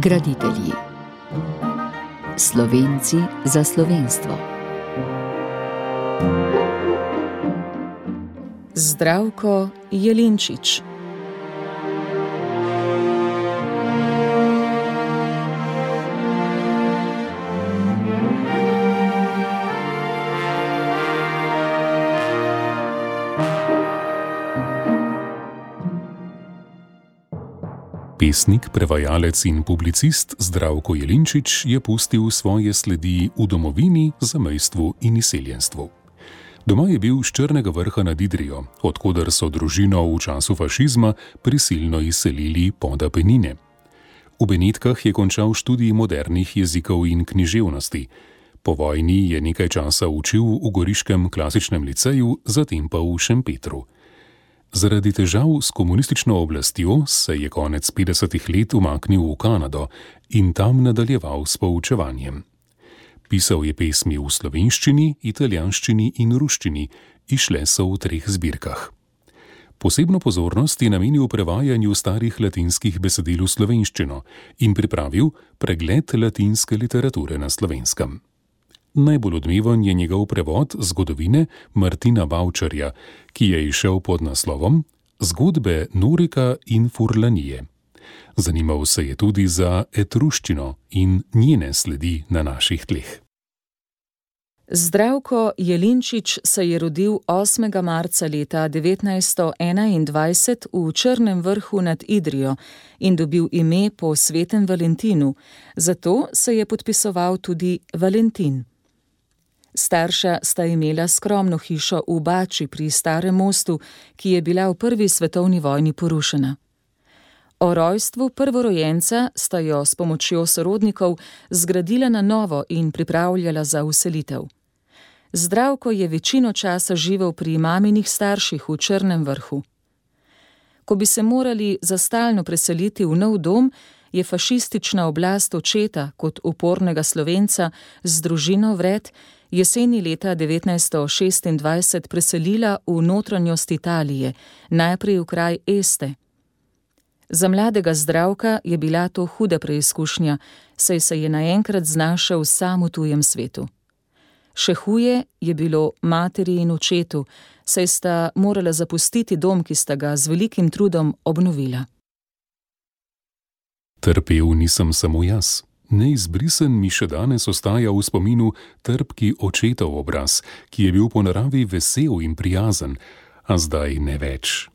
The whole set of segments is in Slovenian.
Graditelji. Slovenci za slovenstvo. Zdravko Jelinčič. Pesnik, prevajalec in publicist Zdravko Jelinčič je pustil svoje sledi v domovini, zamejstvu in izseljenstvu. Doma je bil z Črnega vrha nad Idrijo, odkuder so družino v času fašizma prisilno izselili pod Apenine. V Benetkah je končal študij modernih jezikov in književnosti. Po vojni je nekaj časa učil v Goriškem klasičnem liceju, zatem pa v Šempetru. Zaradi težav s komunistično oblastjo se je konec 50-ih let umaknil v Kanado in tam nadaljeval s poučevanjem. Pisal je pesmi v slovenščini, italijanščini in ruščini, išle so v treh zbirkah. Posebno pozornost je namenil prevajanju starih latinskih besedil v slovenščino in pripravil pregled latinske literature na slovenskem. Najbolj odmeven je njegov prevod zgodovine Martina Bavčarja, ki je išel pod naslovom Zgodbe Norika in Furlanije. Zanimal se je tudi za etruščino in njene sledi na naših tleh. Zdravko Jelinčič se je rodil 8. marca leta 1921 v Črnem vrhu nad Idrijo in dobil ime po svetem Valentinu, zato se je podpisoval tudi Valentin. Starša sta imela skromno hišo v Bači pri Starem mostu, ki je bila v prvi svetovni vojni porušena. O rojstvu prvorojenca sta jo s pomočjo sorodnikov zgradila na novo in pripravljala za uselitev. Zdravko je večino časa živel pri maminih starših v Črnem vrhu. Ko bi se morali za stalno preseliti v nov dom, je fašistična oblast očeta kot upornega slovenca z družino vred jeseni leta 1926 preselila v notranjost Italije, najprej v kraj Este. Za mladega zdravka je bila to huda preizkušnja, saj se je naenkrat znašel sam v tujem svetu. Še huje je bilo materi in očetu, saj sta morala zapustiti dom, ki sta ga z velikim trudom obnovila. Trpel nisem samo jaz. Neizbrisen mi še danes ostaja v spominu trpki očetov obraz, ki je bil po naravi vesel in prijazen, a zdaj ne več.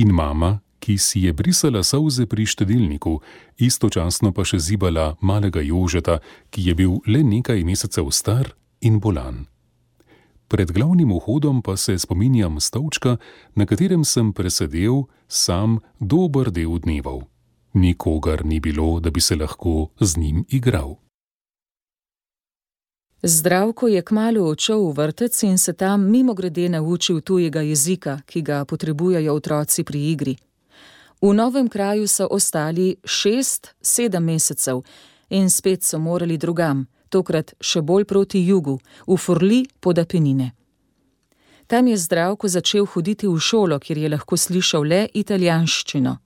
In mama, ki si je brisala solze pri štedilniku, istočasno pa še zibala malega Jožeta, ki je bil le nekaj mesecev star in bolan. Pred glavnim vhodom pa se spominjam stolčka, na katerem sem presedel sam dober del dnevov nikogar ni bilo, da bi se lahko z njim igral. Zdravko je kmalo odšel v vrtec in se tam mimo grede naučil tujega jezika, ki ga potrebujejo otroci pri igri. V novem kraju so ostali šest, sedem mesecev in spet so morali drugam, tokrat še bolj proti jugu, v Furli pod Apenine. Tam je zdravko začel hoditi v šolo, kjer je lahko slišal le italijanščino.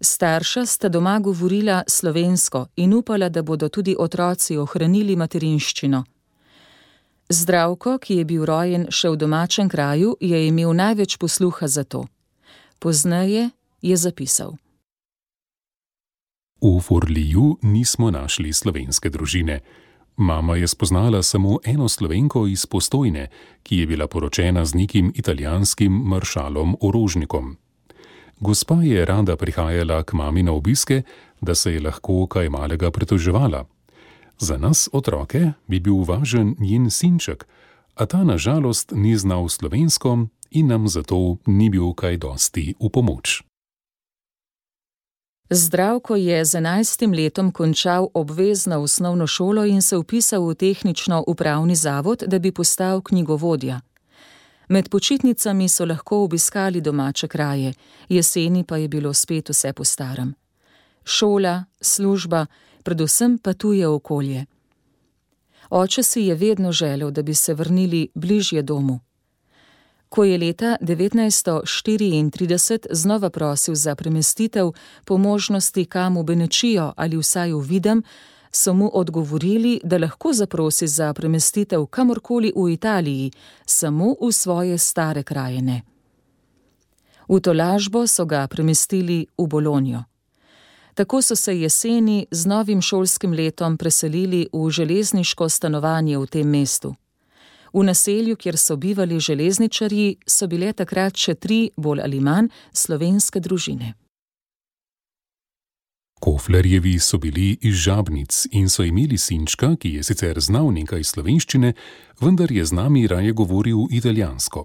Starša sta doma govorila slovensko in upala, da bodo tudi otroci ohranili materinščino. Zdravko, ki je bil rojen še v domačem kraju, je imel največ posluha za to. Pozneje je zapisal: V Forliju nismo našli slovenske družine. Mama je spoznala samo eno slovenko iz postojne, ki je bila poročena z nekim italijanskim maršalom Orožnikom. Gospa je rada prihajala k mami na obiske, da se je lahko kaj malega pritoževala. Za nas, otroke, bi bil važen njen sinček, a ta nažalost ni znal slovensko in nam zato ni bil kaj dosti v pomoč. Zdravko je z enajstim letom končal obvezno osnovno šolo in se upisal v tehnično upravni zavod, da bi postal knjigovodja. Med počitnicami so lahko obiskali domače kraje, jeseni pa je bilo spet vse po starem. Šola, služba, predvsem pa tuje okolje. Oče si je vedno želel, da bi se vrnili bližje domu. Ko je leta 1934 znova prosil za premestitev po možnosti kam v Benečijo ali vsaj v Videm, so mu odgovorili, da lahko zaprosi za premestitev kamorkoli v Italiji, samo v svoje stare krajine. V tolažbo so ga premestili v Bolonijo. Tako so se jeseni z novim šolskim letom preselili v železniško stanovanje v tem mestu. V naselju, kjer so bivali železničarji, so bile takrat še tri bolj ali manj slovenske družine. Koflerjevi so bili iz žabnic in so imeli sinčka, ki je sicer znal nekaj slovenščine, vendar je z nami raje govoril italijansko.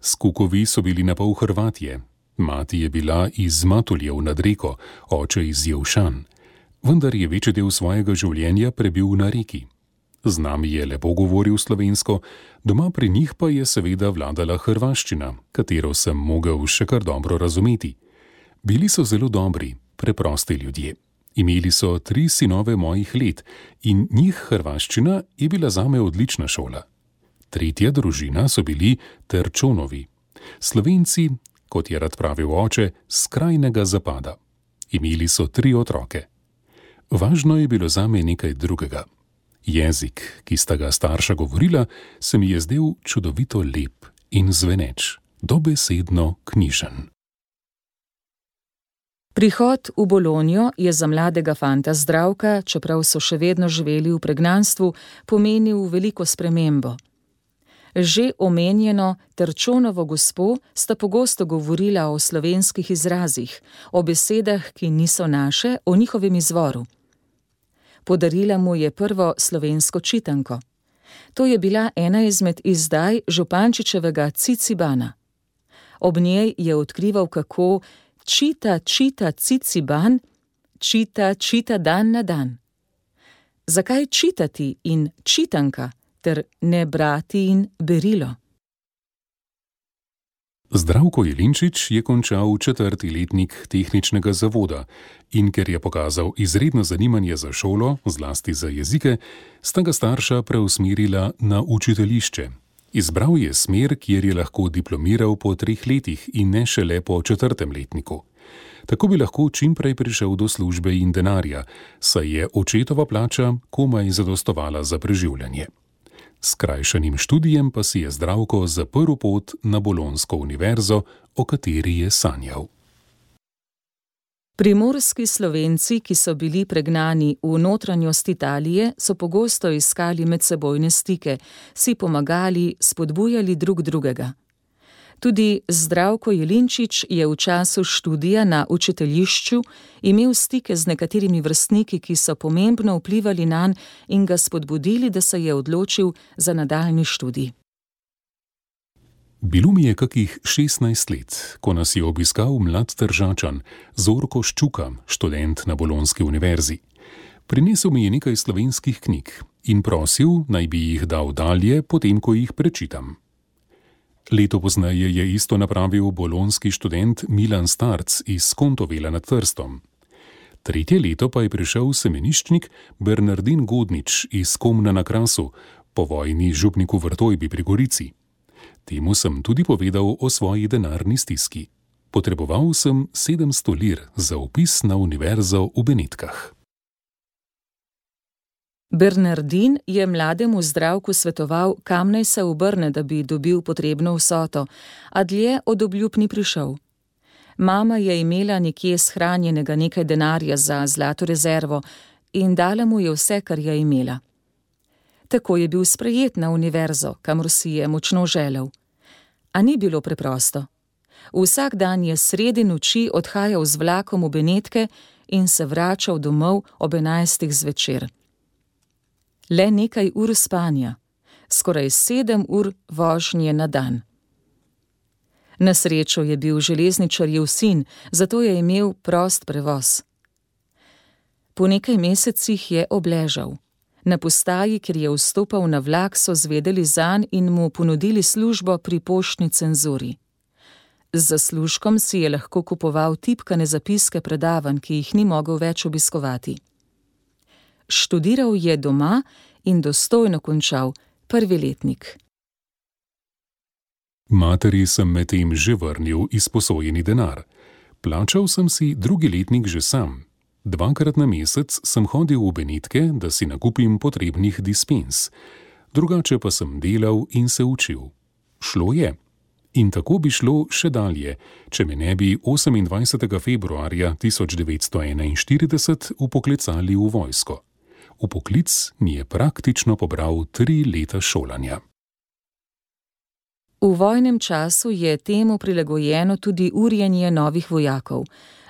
Skukovi so bili na pol Hrvatije, mati je bila iz Matuljev nad reko, oče iz Jevšan, vendar je večji del svojega življenja prebil na reki. Z nami je lepo govoril slovensko, doma pri njih pa je seveda vladala hrvaščina, katero sem mogel še kar dobro razumeti. Bili so zelo dobri, preprosti ljudje. Imeli so tri sinove mojih let in njih hrvaščina je bila zame odlična šola. Tretja družina so bili Terčonovi. Slovenci, kot je rad pravil oče, skrajnega zapada. Imeli so tri otroke. Važno je bilo zame nekaj drugega. Jezik, ki sta ga starša govorila, se mi je zdel čudovito lep in zveneč, dobesedno knjižen. Prihod v Bolonijo je za mladega fanta zdravka, čeprav so še vedno živeli v pregnanstvu, pomenil veliko spremembo. Že omenjeno Trčonovo gospo sta pogosto govorila o slovenskih izrazih, o besedah, ki niso naše, o njihovem izvoru. Podarila mu je prvo slovensko čitanko. To je bila ena izmed izdaj Župančičevega Cicibana. Ob njej je odkrival, kako čita, čita Ciciban, čita, čita dan na dan. Zakaj čitati in čitanka? ter ne brati in berilo. Zdravko Jelinčič je končal četrti letnik tehničnega zavoda in ker je pokazal izredno zanimanje za šolo, zlasti za jezike, sta ga starša preusmerila na učiteljišče. Izbral je smer, kjer je lahko diplomiral po treh letih in ne šele po četrtem letniku. Tako bi lahko čimprej prišel do službe in denarja, saj je očetova plača komaj zadostovala za preživljanje. S krajšanim študijem pa si je zdravko zaprl pot na Bolonsko univerzo, o kateri je sanjal. Primorski slovenci, ki so bili pregnani v notranjost Italije, so pogosto iskali medsebojne stike, si pomagali, spodbujali drug drugega. Tudi Zdravko Jelinčič je v času študija na učiteljišču imel stike z nekaterimi vrstniki, ki so pomembno vplivali na njega in ga spodbudili, da se je odločil za nadaljni študij. Bilo mi je kakih 16 let, ko nas je obiskal mlad držačan Zorko Ščuka, študent na Bolonski univerzi. Prinesel mi je nekaj slovenskih knjig in prosil, naj bi jih dal dalje, potem ko jih prečitam. Leto pozneje je isto napravil bolonski študent Milan Starc iz Kontovela nad Trstom. Tretje leto pa je prišel semeniščnik Bernardin Godnič iz Komna na Krasu, po vojni župniku Vrtojbi pri Gorici. Temu sem tudi povedal o svoji denarni stiski. Potreboval sem 700 lir za upis na univerzo v Benetkah. Bernardin je mlademu zdravku svetoval, kam naj se obrne, da bi dobil potrebno vsoto, a dlje od obljub ni prišel. Mama je imela nekje shranjenega nekaj denarja za zlato rezervo in dala mu je vse, kar je imela. Tako je bil sprejet na univerzo, kamor si je močno želel. A ni bilo preprosto. Vsak dan je sredi noči odhajal z vlakom v Benetke in se vračal domov ob enajstih zvečer le nekaj ur spanja, skoraj sedem ur vožnje na dan. Na srečo je bil železničarjev sin, zato je imel prost prevoz. Po nekaj mesecih je obležal. Na postaji, kjer je vstopal na vlak, so zvedeli zanj in mu ponudili službo pri poštni cenzuri. Z zaslužkom si je lahko kupoval tipkane zapiske predavanj, ki jih ni mogel več obiskovati študiral je doma in dostojno končal prvi letnik. Materi sem medtem že vrnil izposojeni denar. Plačal sem si drugi letnik že sam. Dvakrat na mesec sem hodil v Benitke, da si nakupim potrebnih dispens, drugače pa sem delal in se učil. Šlo je. In tako bi šlo še dalje, če me ne bi 28. februarja 1941 upoklicali v vojsko. V poklic mi je praktično pobral tri leta šolanja. V vojnem času je temu prilagojeno tudi urjenje novih vojakov.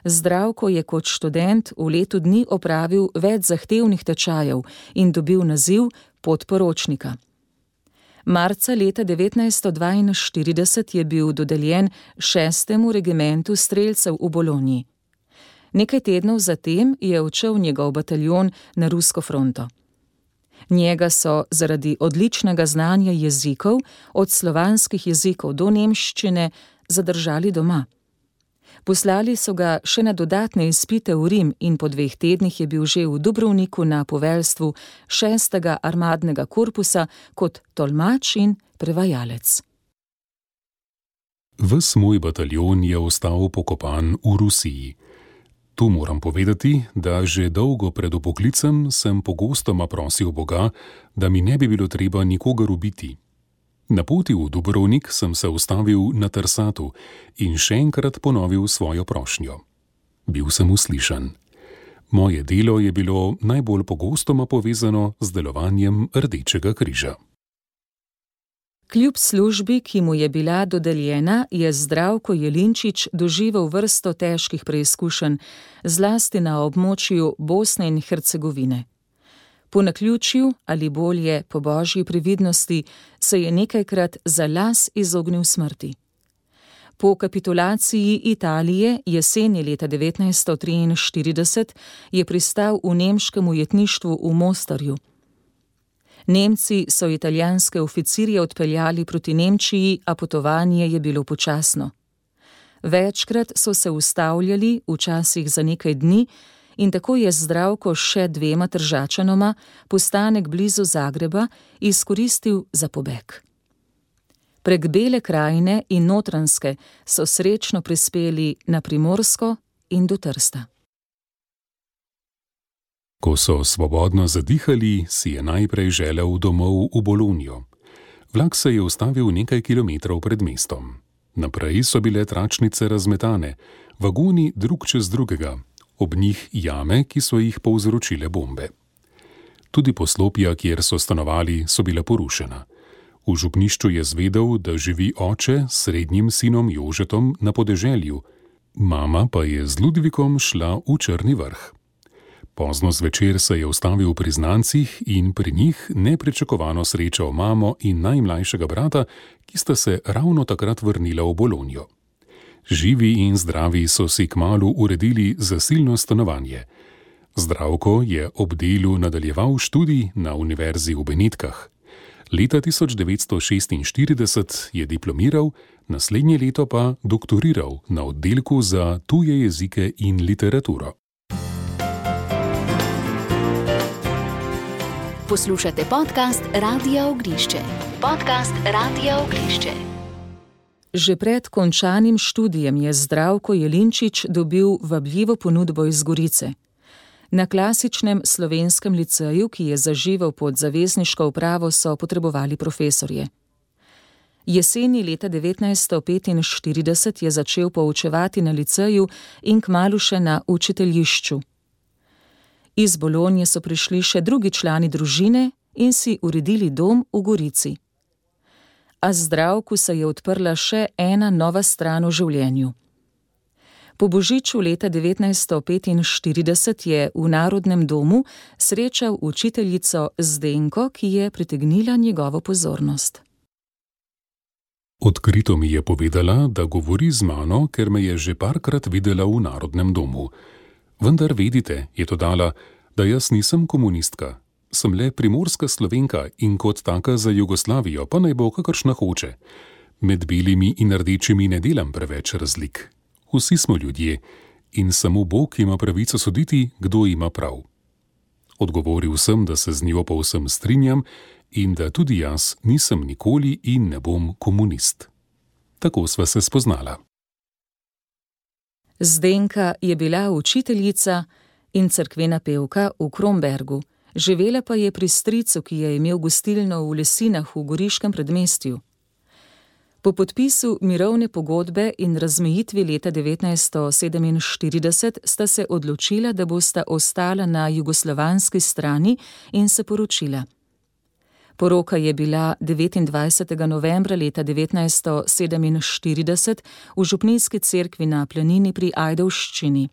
Zdravko je kot študent v letu dni opravil več zahtevnih tečajev in dobil naziv podporočnika. Marca leta 1942 je bil dodeljen šestemu regimentu streljcev v Bologni. Nekaj tednov zatem je odšel njegov bataljon na rusko fronto. Njega so zaradi odličnega znanja jezikov, od slovanskih jezikov do nemščine, zadržali doma. Poslali so ga še na dodatne izpite v Rim in po dveh tednih je bil že v Dubrovniku na poveljstvu šestega armadnega korpusa kot tolmač in prevajalec. Ves moj bataljon je ostal pokopan v Rusiji. Tu moram povedati, da že dolgo pred upoklicem sem pogostoma prosil Boga, da mi ne bi bilo treba nikogar ubiti. Na poti v Dubrovnik sem se ustavil na Trsatu in še enkrat ponovil svojo prošnjo. Bil sem uslišan. Moje delo je bilo najbolj pogostoma povezano z delovanjem Rdečega križa. Kljub službi, ki mu je bila dodeljena, je zdravko Jelinčič doživel vrsto težkih preizkušenj, zlasti na območju Bosne in Hercegovine. Po naključju ali bolje po božji previdnosti se je nekajkrat za las izognil smrti. Po kapitulaciji Italije jeseni leta 1943 je pristal v nemškem ujetništvu v Mostarju. Nemci so italijanske oficirje odpeljali proti Nemčiji, a potovanje je bilo počasno. Večkrat so se ustavljali, včasih za nekaj dni, in tako je zdravko še dvema držačanoma postanek blizu Zagreba izkoristil za pobeg. Prek Bele krajine in Notranske so srečno prispeli na Primorsko in do Trsta. Ko so svobodno zadihali, si je najprej želel domov v Bolonijo. Vlak se je ustavil nekaj kilometrov pred mestom. Naprej so bile tračnice razmetane, vagoni drug čez drugega, ob njih jame, ki so jih povzročile bombe. Tudi poslopja, kjer so stanovali, so bila porušena. V župnišču je zvedel, da živi oče s srednjim sinom Jožetom na podeželju, mama pa je z Ludvikom šla v Črni vrh. Pozno zvečer se je ustavil pri znancih in pri njih nepričakovano srečal mamo in najmlajšega brata, ki sta se ravno takrat vrnila v Bolonijo. Živi in zdravi so si kmalo uredili zasilno stanovanje. Zdravko je ob delu nadaljeval študij na univerzi v Benitkah. Leta 1946 je diplomiral, naslednje leto pa doktoriral na oddelku za tuje jezike in literaturo. Poslušate podcast Radia Ognišče. Podcast Radia Ognišče. Že pred končanim študijem je zdravko Jelinčič dobil vabljivo ponudbo iz Gorice. Na klasičnem slovenskem liceju, ki je zaživel pod zavezniško upravo, so potrebovali profesorje. Jeseni leta 1945 je začel poučevati na liceju in kmalu še na učiteljišču. Iz Bolonije so prišli še drugi člani družine in si uredili dom v Gorici. A zdravku se je odprla še ena nova stran v življenju. Po božiču leta 1945 je v Narodnem domu srečal učiteljico Zdenko, ki je pritegnila njegovo pozornost. Odkrito mi je povedala, da govori z mano, ker me je že parkrat videla v Narodnem domu. Vendar vedite, je to dala, da jaz nisem komunistka, sem le primorska slovenka in kot taka za Jugoslavijo, pa naj bo kakršna hoče. Med belimi in rdečimi ne delam preveč razlik. Vsi smo ljudje in samo Bog ima pravico soditi, kdo ima prav. Odgovoril sem, da se z njo povsem strinjam in da tudi jaz nisem nikoli in ne bom komunist. Tako sva se spoznala. Zdenka je bila učiteljica in crkvena pevka v Krombergu, živela pa je pri stricu, ki je imel gostilno v Lesinah v Goriškem predmestju. Po podpisu mirovne pogodbe in razmejitvi leta 1947 sta se odločila, da bosta ostala na jugoslovanski strani in se poročila. Poroka je bila 29. novembra leta 1947 v Župnijski cerkvi na planini pri Ajdovščini.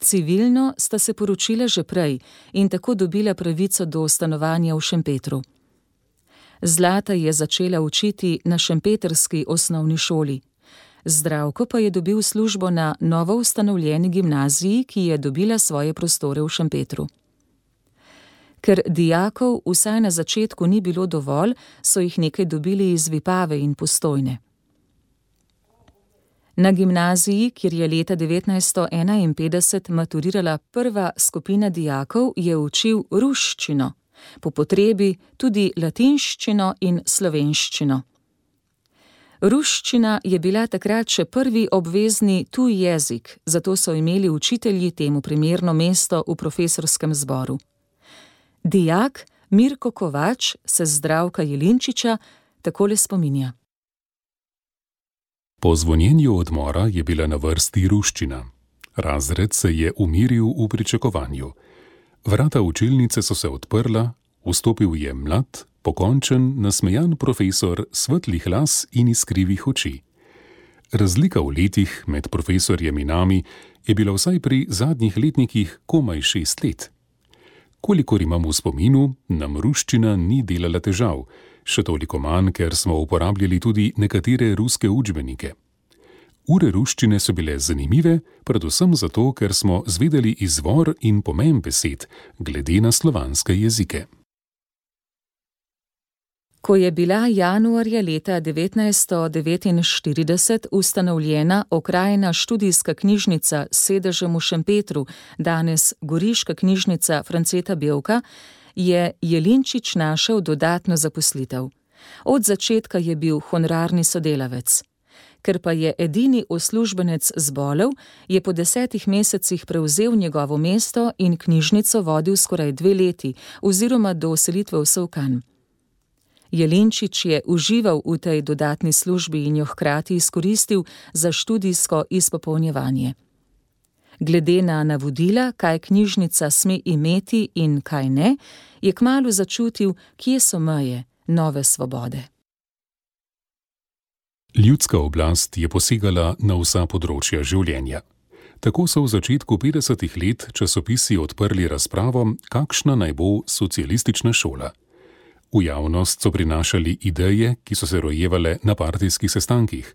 Civilno sta se poročila že prej in tako dobila pravico do stanovanja v Šempetru. Zlata je začela učiti na Šempetrski osnovni šoli. Zdravko pa je dobil službo na novo ustanovljeni gimnaziji, ki je dobila svoje prostore v Šempetru. Ker dijakov vsaj na začetku ni bilo dovolj, so jih nekaj dobili iz Vipave in postojne. Na gimnaziji, kjer je leta 1951 maturirala prva skupina dijakov, je učil ruščino, po potrebi tudi latinščino in slovenščino. Ruščina je bila takrat še prvi obvezni tuj jezik, zato so imeli učitelji temu primerno mesto v profesorskem zboru. Dijak Mirko Kovač se zdravka Jelinčiča takole spominja. Po zvonjenju odmora je bila na vrsti ruščina. Razred se je umiril v pričakovanju. Vrata učilnice so se odprla, vstopil je mlad, pokončen, nasmejan profesor svetlih las in iskrivih oči. Razlika v letih med profesorjem in nami je bila vsaj pri zadnjih letnikih komaj šest let. Kolikor imam v spominu, nam ruščina ni delala težav, še toliko manj, ker smo uporabljali tudi nekatere ruske učbenike. Ure ruščine so bile zanimive, predvsem zato, ker smo zvedeli izvor in pomen besed, glede na slovanske jezike. Ko je bila januarja leta 1949 ustanovljena okrajna študijska knjižnica s sedežem v Šempetru, danes Goriška knjižnica Franceta Belka, je Jelinčič našel dodatno zaposlitev. Od začetka je bil honorarni sodelavec. Ker pa je edini uslužbenec zbolel, je po desetih mesecih prevzel njegovo mesto in knjižnico vodil skoraj dve leti, oziroma do selitve v Sovkan. Jelenčič je užival v tej dodatni službi in jo hkrati izkoristil za študijsko izpopolnjevanje. Glede na navodila, kaj knjižnica sme imeti in kaj ne, je kmalo začutil, kje so meje nove svobode. Ljudska oblast je posegala na vsa področja življenja. Tako so v začetku 50-ih let časopisi odprli razpravo, kakšna naj bo socialistična šola. V javnost so prinašali ideje, ki so se rojevale na partijskih sestankih.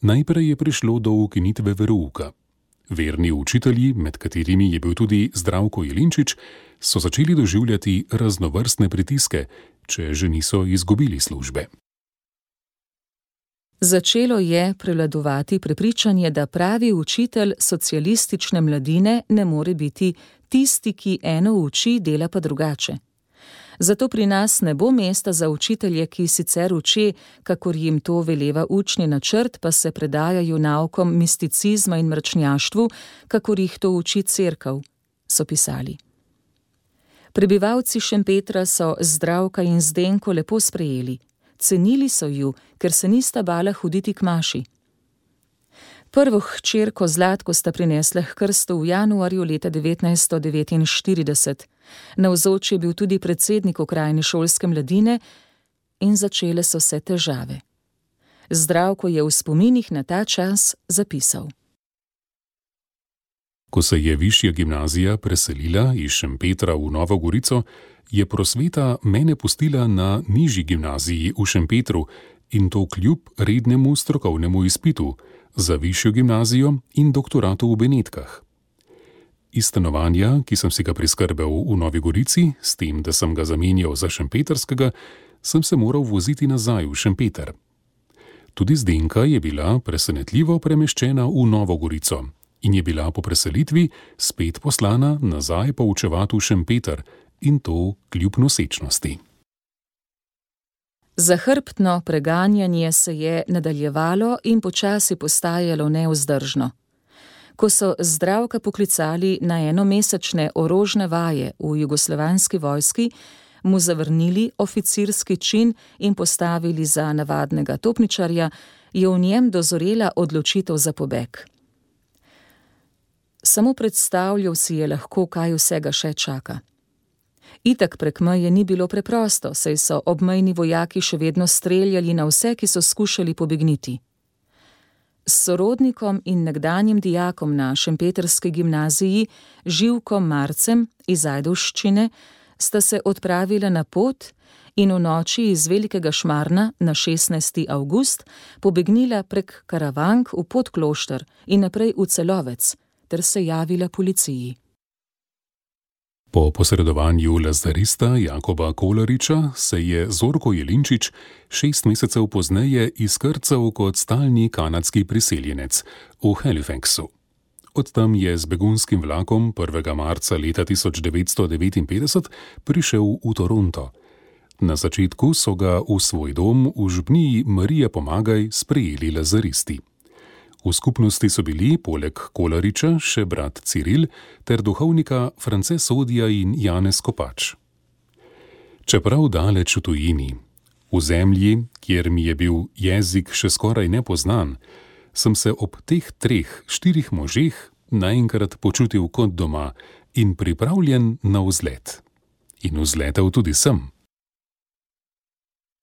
Najprej je prišlo do ukinitve verouka. Verni učitelji, med katerimi je bil tudi Zdravko Jelinčič, so začeli doživljati raznovrstne pritiske, če že niso izgubili službe. Začelo je prevladovati prepričanje, da pravi učitelj socialistične mladine ne more biti tisti, ki eno uči, dela pa drugače. Zato pri nas ne bo mesta za učitelje, ki sicer uči, kakor jim to veleva učni načrt, pa se predajajo naukom misticizma in mračnjaštvu, kakor jih to uči crkav, so pisali. Prebivalci Šempetra so zdravka in zdenko lepo sprejeli, cenili so ju, ker se nista bala hoditi k maši. Prvo hčerko Zlatko sta prinesla k krstu v januarju leta 1949. Navzoč je bil tudi predsednik okrajne šolske mladine in začele so se težave. Zdravko je v spominih na ta čas zapisal. Ko se je višja gimnazija preselila iz Šempetra v Novo Gorico, je prosveta mene pustila na nižji gimnaziji v Šempetru in to kljub rednemu strokovnemu izpitu za višjo gimnazijo in doktoratu v Benetkah. Iz stanovanja, ki sem si ga priskrbel v Novi Gorici, s tem, da sem ga zamenjal za Šempetrskega, sem se moral voziti nazaj v Šempeter. Tudi Zdenka je bila presenetljivo premeščena v Novo Gorico in je bila po preselitvi spet poslana nazaj poučevati v Šempeter in to kljub nosečnosti. Zahrbtno preganjanje se je nadaljevalo in počasi postajalo neuzdržno. Ko so zdravka poklicali na enomesečne orožne vaje v jugoslovanski vojski, mu zavrnili oficirski čin in postavili za navadnega topničarja, je v njem dozorela odločitev za pobeg. Samo predstavljal si je lahko, kaj vsega še čaka. Itak prek meje ni bilo preprosto, saj so obmejni vojaki še vedno streljali na vse, ki so skušali pobegniti. S sorodnikom in nekdanjim dijakom na Šempetrski gimnaziji, Živkom Marcem iz Ajdovščine, sta se odpravila na pot in v noči iz Velikega Šmarna na 16. avgust pobegnila prek Karavank v podklošter in naprej v Celovec ter se javila policiji. Po posredovanju lazarista Jakoba Kolariča se je Zorko Jelinčič šest mesecev pozneje izkrcal kot stalni kanadski priseljenec v Halifaxu. Od tam je z begunskim vlakom 1. marca leta 1959 prišel v Toronto. Na začetku so ga v svoj dom v župniji Marija Pomagaj sprejeli lazaristi. V skupnosti so bili poleg Kolariča še brat Ciril ter duhovnika France Sodija in Janez Kopač. Čeprav daleč v tujini, v zemlji, kjer mi je bil jezik še skoraj nepoznan, sem se ob teh treh, štirih možeh naenkrat počutil kot doma in pripravljen na vzlet. In vzletel tudi sem.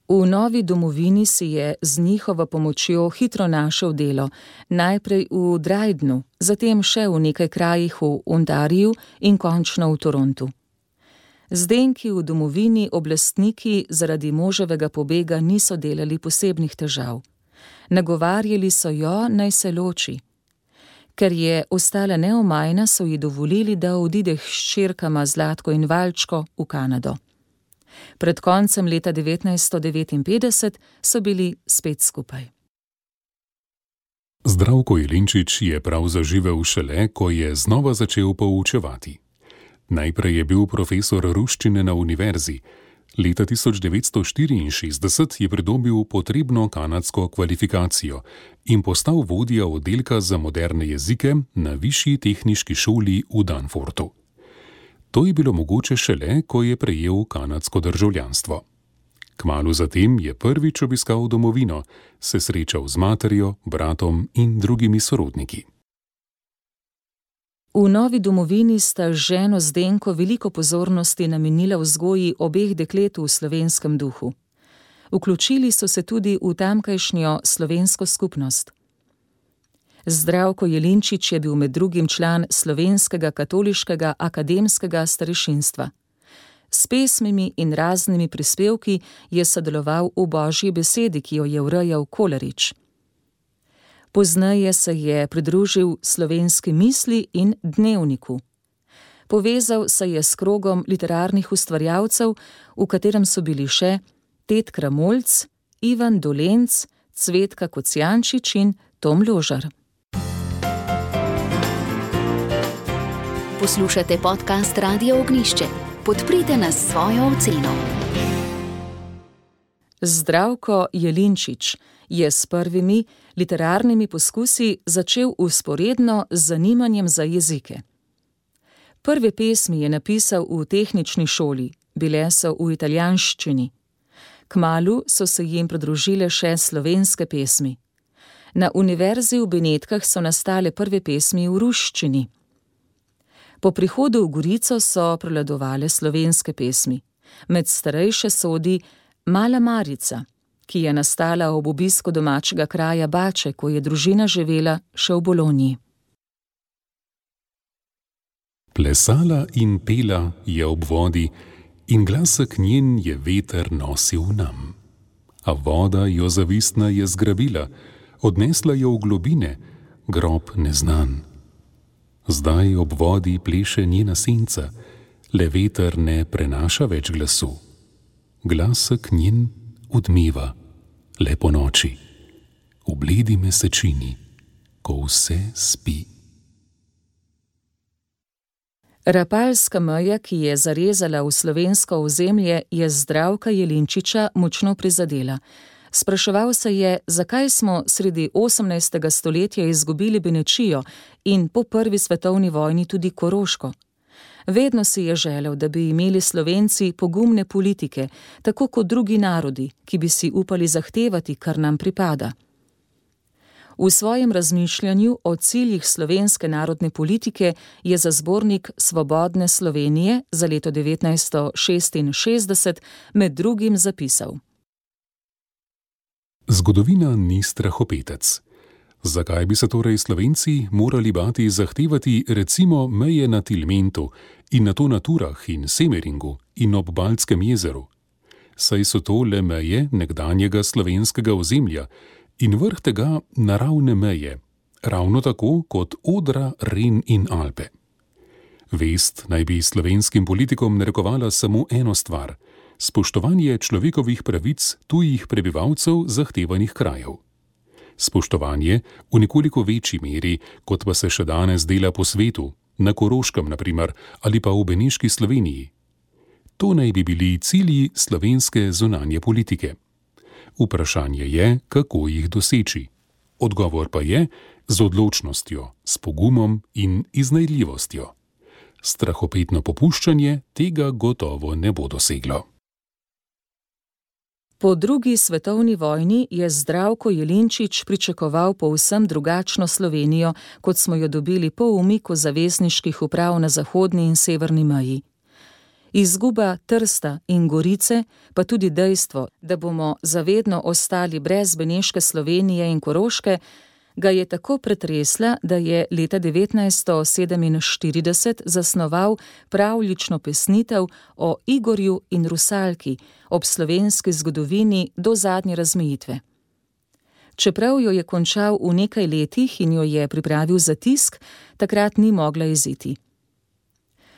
V novi domovini si je z njihovo pomočjo hitro našel delo, najprej v Drajdnu, zatem še v nekaj krajih v Ontariju in končno v Torontu. Zdenki v domovini oblastniki zaradi moževega pobega niso delali posebnih težav nagovarjali so jo, naj se loči. Ker je ostala neomajna, so ji dovolili, da odide s črkama Zlatko in Valčko v Kanado. Pred koncem leta 1959 so bili spet skupaj. Zdravko Jelinčič je prav zaživel šele, ko je znova začel poučevati. Najprej je bil profesor ruščine na univerzi, Leta 1964 je pridobil potrebno kanadsko kvalifikacijo in postal vodja oddelka za moderne jezike na Višji tehniški šoli v Danfortu. To je bilo mogoče šele, ko je prejel kanadsko državljanstvo. Kmalu zatem je prvič obiskal domovino, se srečal z materjo, bratom in drugimi sorodniki. V novi domovini sta ženo Zdenko veliko pozornosti namenila vzgoji obeh deklet v slovenskem duhu. Vključili so se tudi v tamkajšnjo slovensko skupnost. Zdravko Jelinčič je bil med drugim član slovenskega katoliškega akademskega starešinstva. S pesmimi in raznimi prispevki je sodeloval v božji besedi, ki jo je urejal Kolarič. Pozneje se je pridružil slovenski misli in dnevniku. Povezal se je s krogom literarnih ustvarjalcev, v katerem so bili še Ted Kramolc, Ivan Dolenc, Cvetka Kocijančič in Tom Ložar. Poslušate podcast Radio Ognišče. Podprite nas svojo oceno. Zdravko Jelinčič je s prvimi literarnimi poskusi začel usporedno z zanimanjem za jezike. Prve pesmi je napisal v tehnični šoli, bile so v italijanščini. Kmalu so se jim pridružile še slovenske pesmi. Na univerzi v Benetkah so nastale prve pesmi v ruščini. Po prihodu v Gorico so prevladovale slovenske pesmi, med starejše sodi Mala Marica ki je nastala ob obisku domačega kraja Bače, ko je družina živela še v Boloniji. Plesala in pela je ob vodi, in glasek njen je veter nosil nam. A voda jo zavistna je zgrabila, odnesla jo v globine, grob neznan. Zdaj ob vodi pleše njena senca, le veter ne prenaša več glasu. Glasek njen odmiva le po noči, v bledi mesečini, ko vse spi. Rapalska meja, ki je zarezala v slovensko ozemlje, je zdravka Jelinčiča močno prizadela. Spraševal se je, zakaj smo sredi 18. stoletja izgubili Benečijo in po prvi svetovni vojni tudi Koroško. Vedno si je želel, da bi imeli Slovenci pogumne politike, tako kot drugi narodi, ki bi si upali zahtevati, kar nam pripada. V svojem razmišljanju o ciljih slovenske narodne politike je za zbornik Svobodne Slovenije za leto 1966 med drugim zapisal: Zgodovina ni strahopetec. Zakaj bi se torej Slovenci morali bati zahtevati recimo meje na Tilmentu in na to na Turah in Semeringu in ob Baltskem jezeru? Saj so to le meje nekdanjega slovenskega ozemlja in vrh tega naravne meje, ravno tako kot Odra, Ren in Alpe. Vest naj bi slovenskim politikom narekovala samo eno stvar: spoštovanje človekovih pravic tujih prebivalcev zahtevanih krajev. Spoštovanje v nekoliko večji meri, kot pa se še danes dela po svetu, na Koroškem, naprimer, ali pa v Beniški Sloveniji. To naj bi bili cilji slovenske zunanje politike. Vprašanje je, kako jih doseči. Odgovor pa je z odločnostjo, s pogumom in iznajdljivostjo. Strahopetno popuščanje tega gotovo ne bo doseglo. Po drugi svetovni vojni je Zdravko Jelinčič pričakoval povsem drugačno Slovenijo, kot smo jo dobili po umiku zavezniških uprav na zahodni in severni meji. Izguba Trsta in Gorice, pa tudi dejstvo, da bomo zavedno ostali brez Beneške Slovenije in Koroške, ga je tako pretresla, da je leta 1947 zasnoval pravlično pesnitev o Igorju in Rusalki ob slovenski zgodovini do zadnje razmejitve. Čeprav jo je končal v nekaj letih in jo je pripravil za tisk, takrat ni mogla iziti.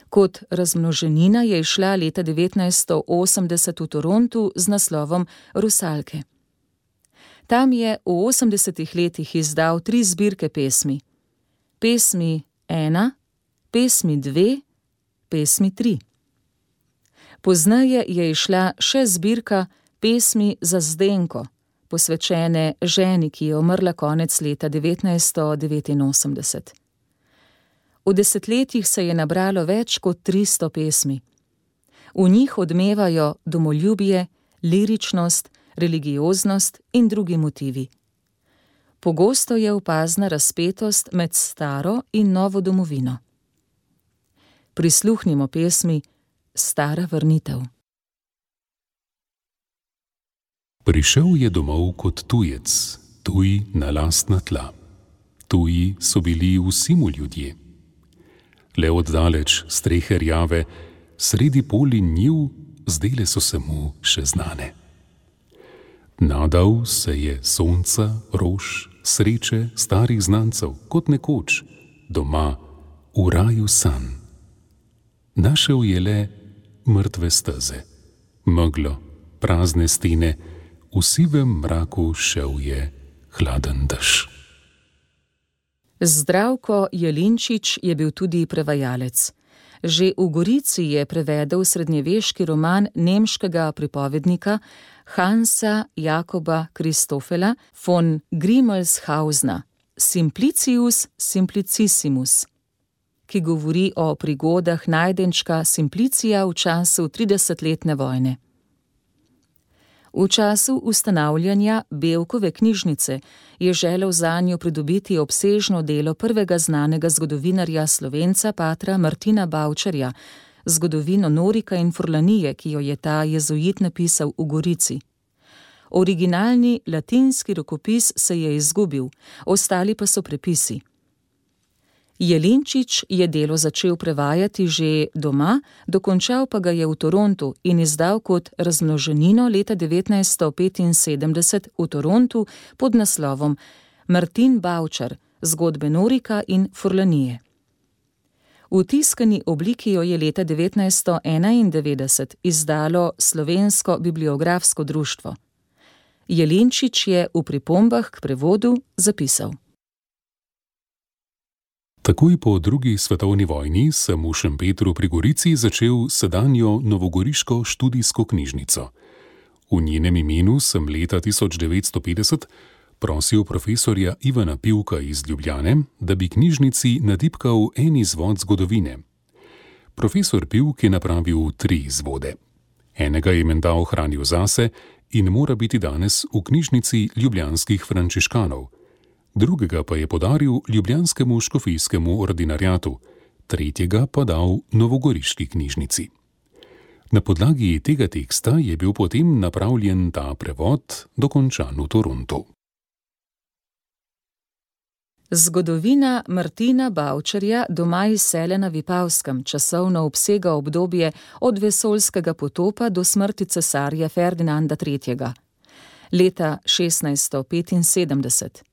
Kot razmnoženina je išla leta 1980 v Torontu z naslovom Rusalke. Tam je v 80-ih letih izdal tri zbirke pesmi: Pesmi ena, pesmi dve, pesmi tri. Poznaje je išla še zbirka pesmi za Zdenko, posvečene ženi, ki je umrla konec leta 1989. V desetletjih se je nabralo več kot 300 pesmi. V njih odmevajo domoljubje, liričnost, religioznost in drugi motivi. Pogosto je opazna razpetost med staro in novo domovino. Prisluhnimo pesmi Stara vrnitev. Prišel je domov kot tujec, tuj na lastna tla. Tuji so bili vsi mu ljudje. Le oddaleč strehe rjave, sredi poli njiv, zdele so se mu še znane. Nadal se je sonca, rož, sreče starih znancev, kot nekoč, doma, v raju san. Našel je le mrtve steze, meglo, prazne stene, v sivem mraku šel je hladen dež. Zdravko Jelinčič je bil tudi prevajalec. Že v Gorici je prevedel srednjeveški roman nemškega pripovednika Hansa Jakoba Kristofela von Grimmelshausna Simplicius Simplicissimus, ki govori o prigodah najdenčka Simplicija v času 30-letne vojne. V času ustanavljanja Belkove knjižnice je želel za njo pridobiti obsežno delo prvega znanega zgodovinarja Slovenca Patra Martina Bavčarja, zgodovino Norika in Furlanije, ki jo je ta jezuit napisal v Gorici. Originalni latinski rokopis se je izgubil, ostali pa so prepisi. Jelinčič je delo začel prevajati že doma, dokončal pa ga je v Torontu in izdal kot razmnoženino leta 1975 v Torontu pod naslovom Martin Bavčar: Zgodbe Norika in Furlanije. V tiskani obliki jo je leta 1991 izdalo Slovensko bibliografsko društvo. Jelinčič je v pripombah k prevodu zapisal: Takoj po drugi svetovni vojni sem v Šempetru pri Gorici začel sedanjo Novogoriško študijsko knjižnico. V njenem imenu sem leta 1950 prosil profesorja Ivana Pivka iz Ljubljane, da bi knjižnici nadipkal en izvod zgodovine. Profesor Pivk je napravil tri izvode. Enega je menda ohranil zase in mora biti danes v knjižnici ljubljanskih frančiškanov drugega pa je podaril Ljubljanskemu škofijskemu ordinarjatu, tretjega pa dal Novogoriški knjižnici. Na podlagi tega teksta je bil potem napravljen ta prevod, dokončan v Torontu. Zgodovina Martina Bavčarja doma iz sele na Vipavskem časovno obsega obdobje od vesoljskega potopa do smrti cesarja Ferdinanda III. leta 1675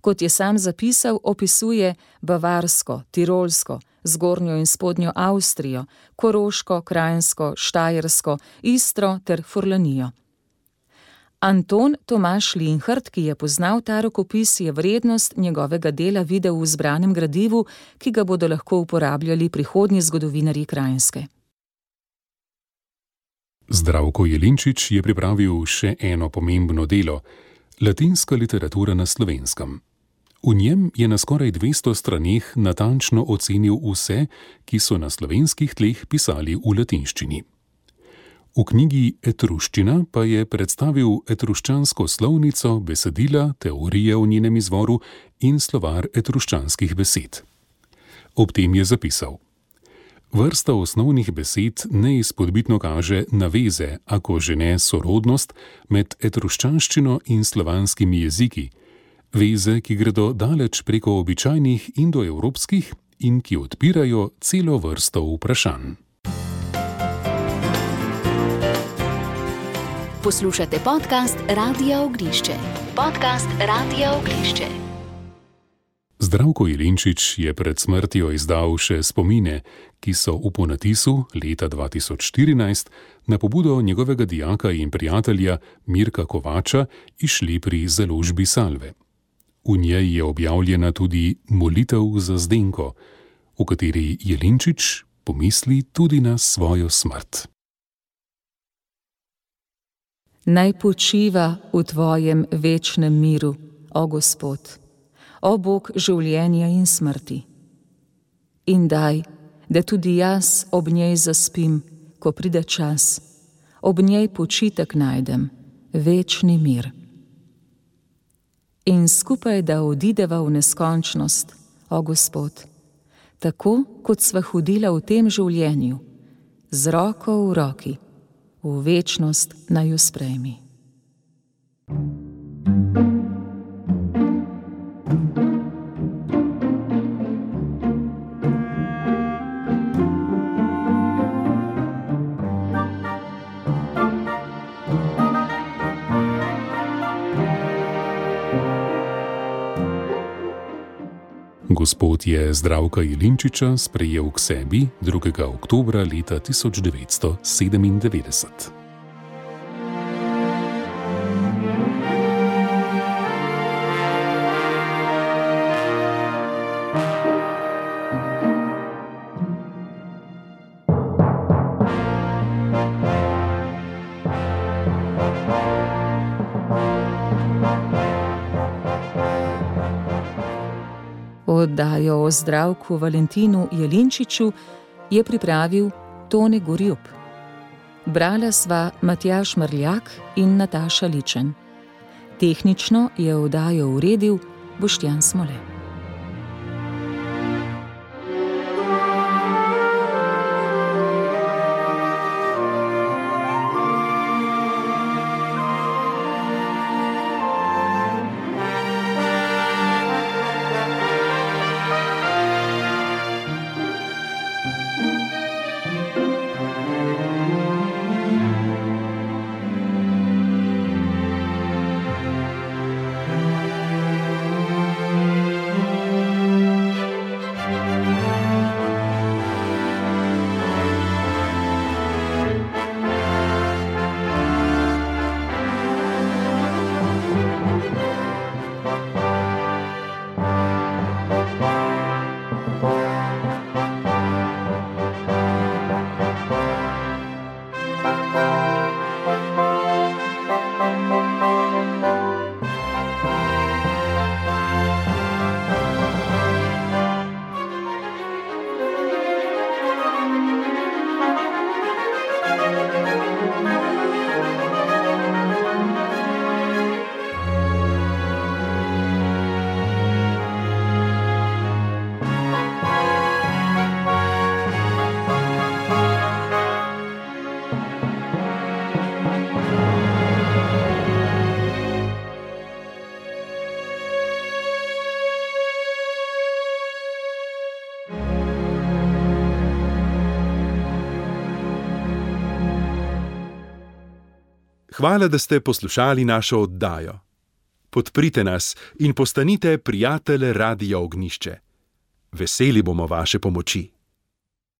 kot je sam zapisal, opisuje Bavarsko, Tirolsko, Zgornjo in Spodnjo Avstrijo, Koroško, Krajinsko, Štajersko, Istro ter Furlanijo. Anton Tomaš Linhart, ki je poznal ta rokopis, je vrednost njegovega dela videl v zbranem gradivu, ki ga bodo lahko uporabljali prihodnji zgodovinari Krajinske. Zdravko Jelinčič je pripravil še eno pomembno delo: Latinska literatura na slovenskem. V njem je na skoraj 200 straneh natančno ocenil vse, ki so na slovenskih tleh pisali v latinščini. V knjigi Etruščina pa je predstavil etruščansko slovnico, besedila, teorije o njenem izvoru in slovar etruščanskih besed. Ob tem je zapisal: Vrsta osnovnih besed neizpodbitno kaže naveze, ako že ne sorodnost, med etruščanščino in slovanskimi jeziki veze, ki gredo daleč preko običajnih indoevropskih in ki odpirajo celo vrsto vprašanj. Poslušate podcast Radio Ognišče. Podcast Radio Ognišče. Zdravko Jelinčič je pred smrtjo izdal še spomine, ki so v ponatisu leta 2014 na pobudo njegovega dijaka in prijatelja Mirka Kovača išli pri založbi Salve. V njej je objavljena tudi molitev za Zdenko, v kateri Jelinčič pomisli tudi na svojo smrt. Naj počiva v tvojem večnem miru, o Gospod, o Bog življenja in smrti. In daj, da tudi jaz ob njej zaspim, ko pride čas, ob njej počitek najdem, večni mir. In skupaj da odideva v neskončnost, o Gospod, tako kot sva hodila v tem življenju, z roko v roki, v večnost naj jo sprejmi. Gospod je zdravka Jelinčiča sprejel k sebi 2. oktober leta 1997. Oddajo o zdravku Valentinu Jelinčiču je pripravil Tone Gorjub. Brala sva Matjaš Mrljak in Nataša Ličen. Tehnično je oddajo uredil Boštjan Smole. Hvala, da ste poslušali našo oddajo. Podprite nas in postanite prijatelj Radia Ognišče. Veseli bomo vaše pomoči.